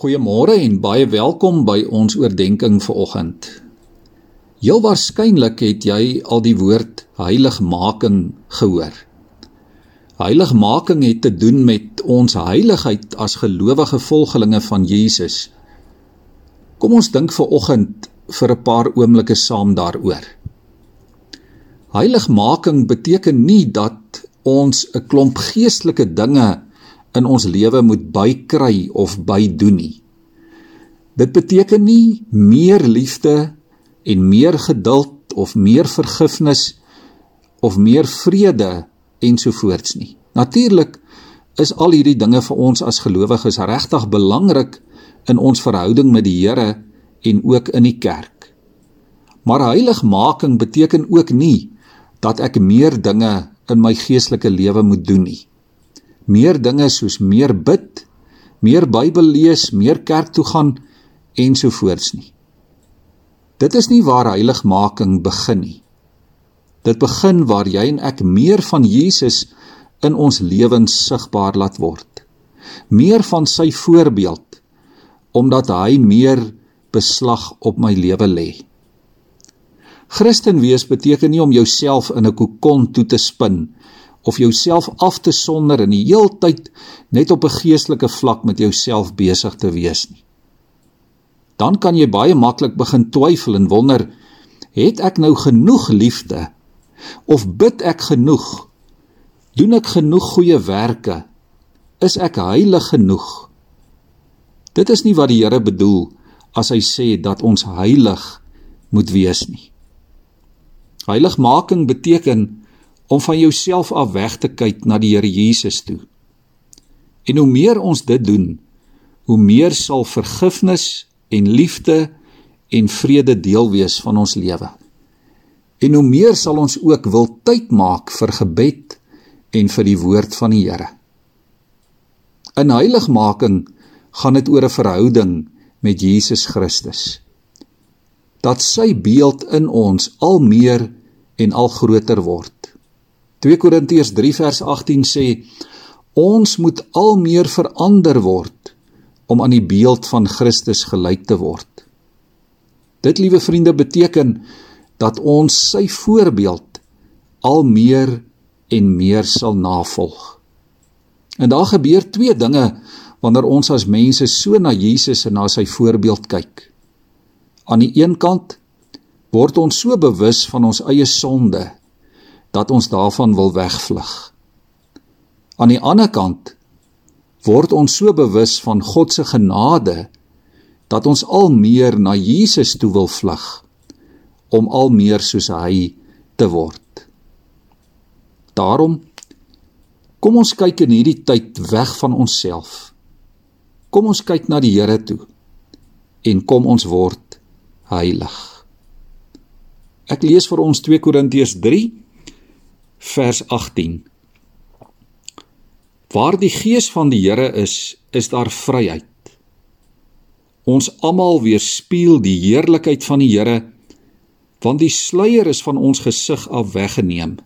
Goeiemôre en baie welkom by ons oordeenking vir oggend. Heel waarskynlik het jy al die woord heiligmaking gehoor. Heiligmaking het te doen met ons heiligheid as gelowige volgelinge van Jesus. Kom ons dink vir oggend vir 'n paar oomblikke saam daaroor. Heiligmaking beteken nie dat ons 'n klomp geestelike dinge in ons lewe moet bykry of bydoen nie. Dit beteken nie meer liefde en meer geduld of meer vergifnis of meer vrede ensovoorts nie. Natuurlik is al hierdie dinge vir ons as gelowiges regtig belangrik in ons verhouding met die Here en ook in die kerk. Maar heiligmaking beteken ook nie dat ek meer dinge in my geestelike lewe moet doen nie meer dinge soos meer bid, meer Bybel lees, meer kerk toe gaan ensovoorts nie. Dit is nie waar heiligmaking begin nie. Dit begin waar jy en ek meer van Jesus in ons lewens sigbaar laat word. Meer van sy voorbeeld omdat hy meer beslag op my lewe lê. Christen wees beteken nie om jouself in 'n kokon toe te spin of jouself af te sonder en die heeltyd net op 'n geestelike vlak met jouself besig te wees nie. Dan kan jy baie maklik begin twyfel en wonder, het ek nou genoeg liefde of bid ek genoeg? Doen ek genoeg goeie werke? Is ek heilig genoeg? Dit is nie wat die Here bedoel as hy sê dat ons heilig moet wees nie. Heiligmaking beteken om van jouself af weg te kyk na die Here Jesus toe. En hoe meer ons dit doen, hoe meer sal vergifnis en liefde en vrede deel wees van ons lewe. En hoe meer sal ons ook wil tyd maak vir gebed en vir die woord van die Here. In heiligmaking gaan dit oor 'n verhouding met Jesus Christus. Dat sy beeld in ons al meer en al groter word. 2 Korintiërs 3 vers 18 sê ons moet al meer verander word om aan die beeld van Christus gelyk te word. Dit liewe vriende beteken dat ons sy voorbeeld al meer en meer sal navolg. En daar gebeur twee dinge wanneer ons as mense so na Jesus en na sy voorbeeld kyk. Aan die een kant word ons so bewus van ons eie sonde dat ons daarvan wil wegvlug. Aan die ander kant word ons so bewus van God se genade dat ons al meer na Jesus toe wil vlug om al meer soos hy te word. Daarom kom ons kyk in hierdie tyd weg van onsself. Kom ons kyk na die Here toe en kom ons word heilig. Ek lees vir ons 2 Korintiërs vers 18 Waar die gees van die Here is, is daar vryheid. Ons almal weerspieël die heerlikheid van die Here, want die sluier is van ons gesig af weggeneem.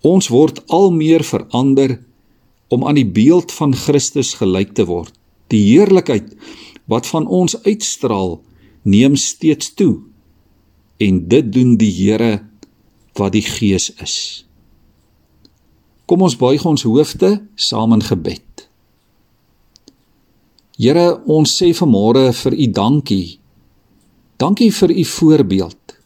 Ons word al meer verander om aan die beeld van Christus gelyk te word. Die heerlikheid wat van ons uitstraal, neem steeds toe. En dit doen die Here wat die Gees is. Kom ons buig ons hoofde saam in gebed. Here, ons sê vanmôre vir U dankie. Dankie vir U voorbeeld.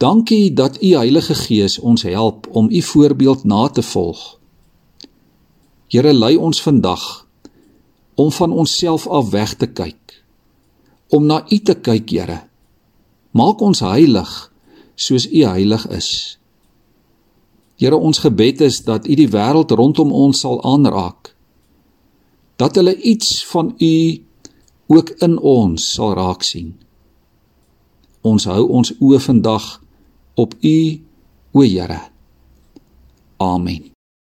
Dankie dat U Heilige Gees ons help om U voorbeeld na te volg. Here, lei ons vandag om van onsself af weg te kyk. Om na U te kyk, Here. Maak ons heilig soos U heilig is. Here, ons gebed is dat U die wêreld rondom ons sal aanraak. Dat hulle iets van U ook in ons sal raak sien. Ons hou ons oë vandag op U, o Here. Amen.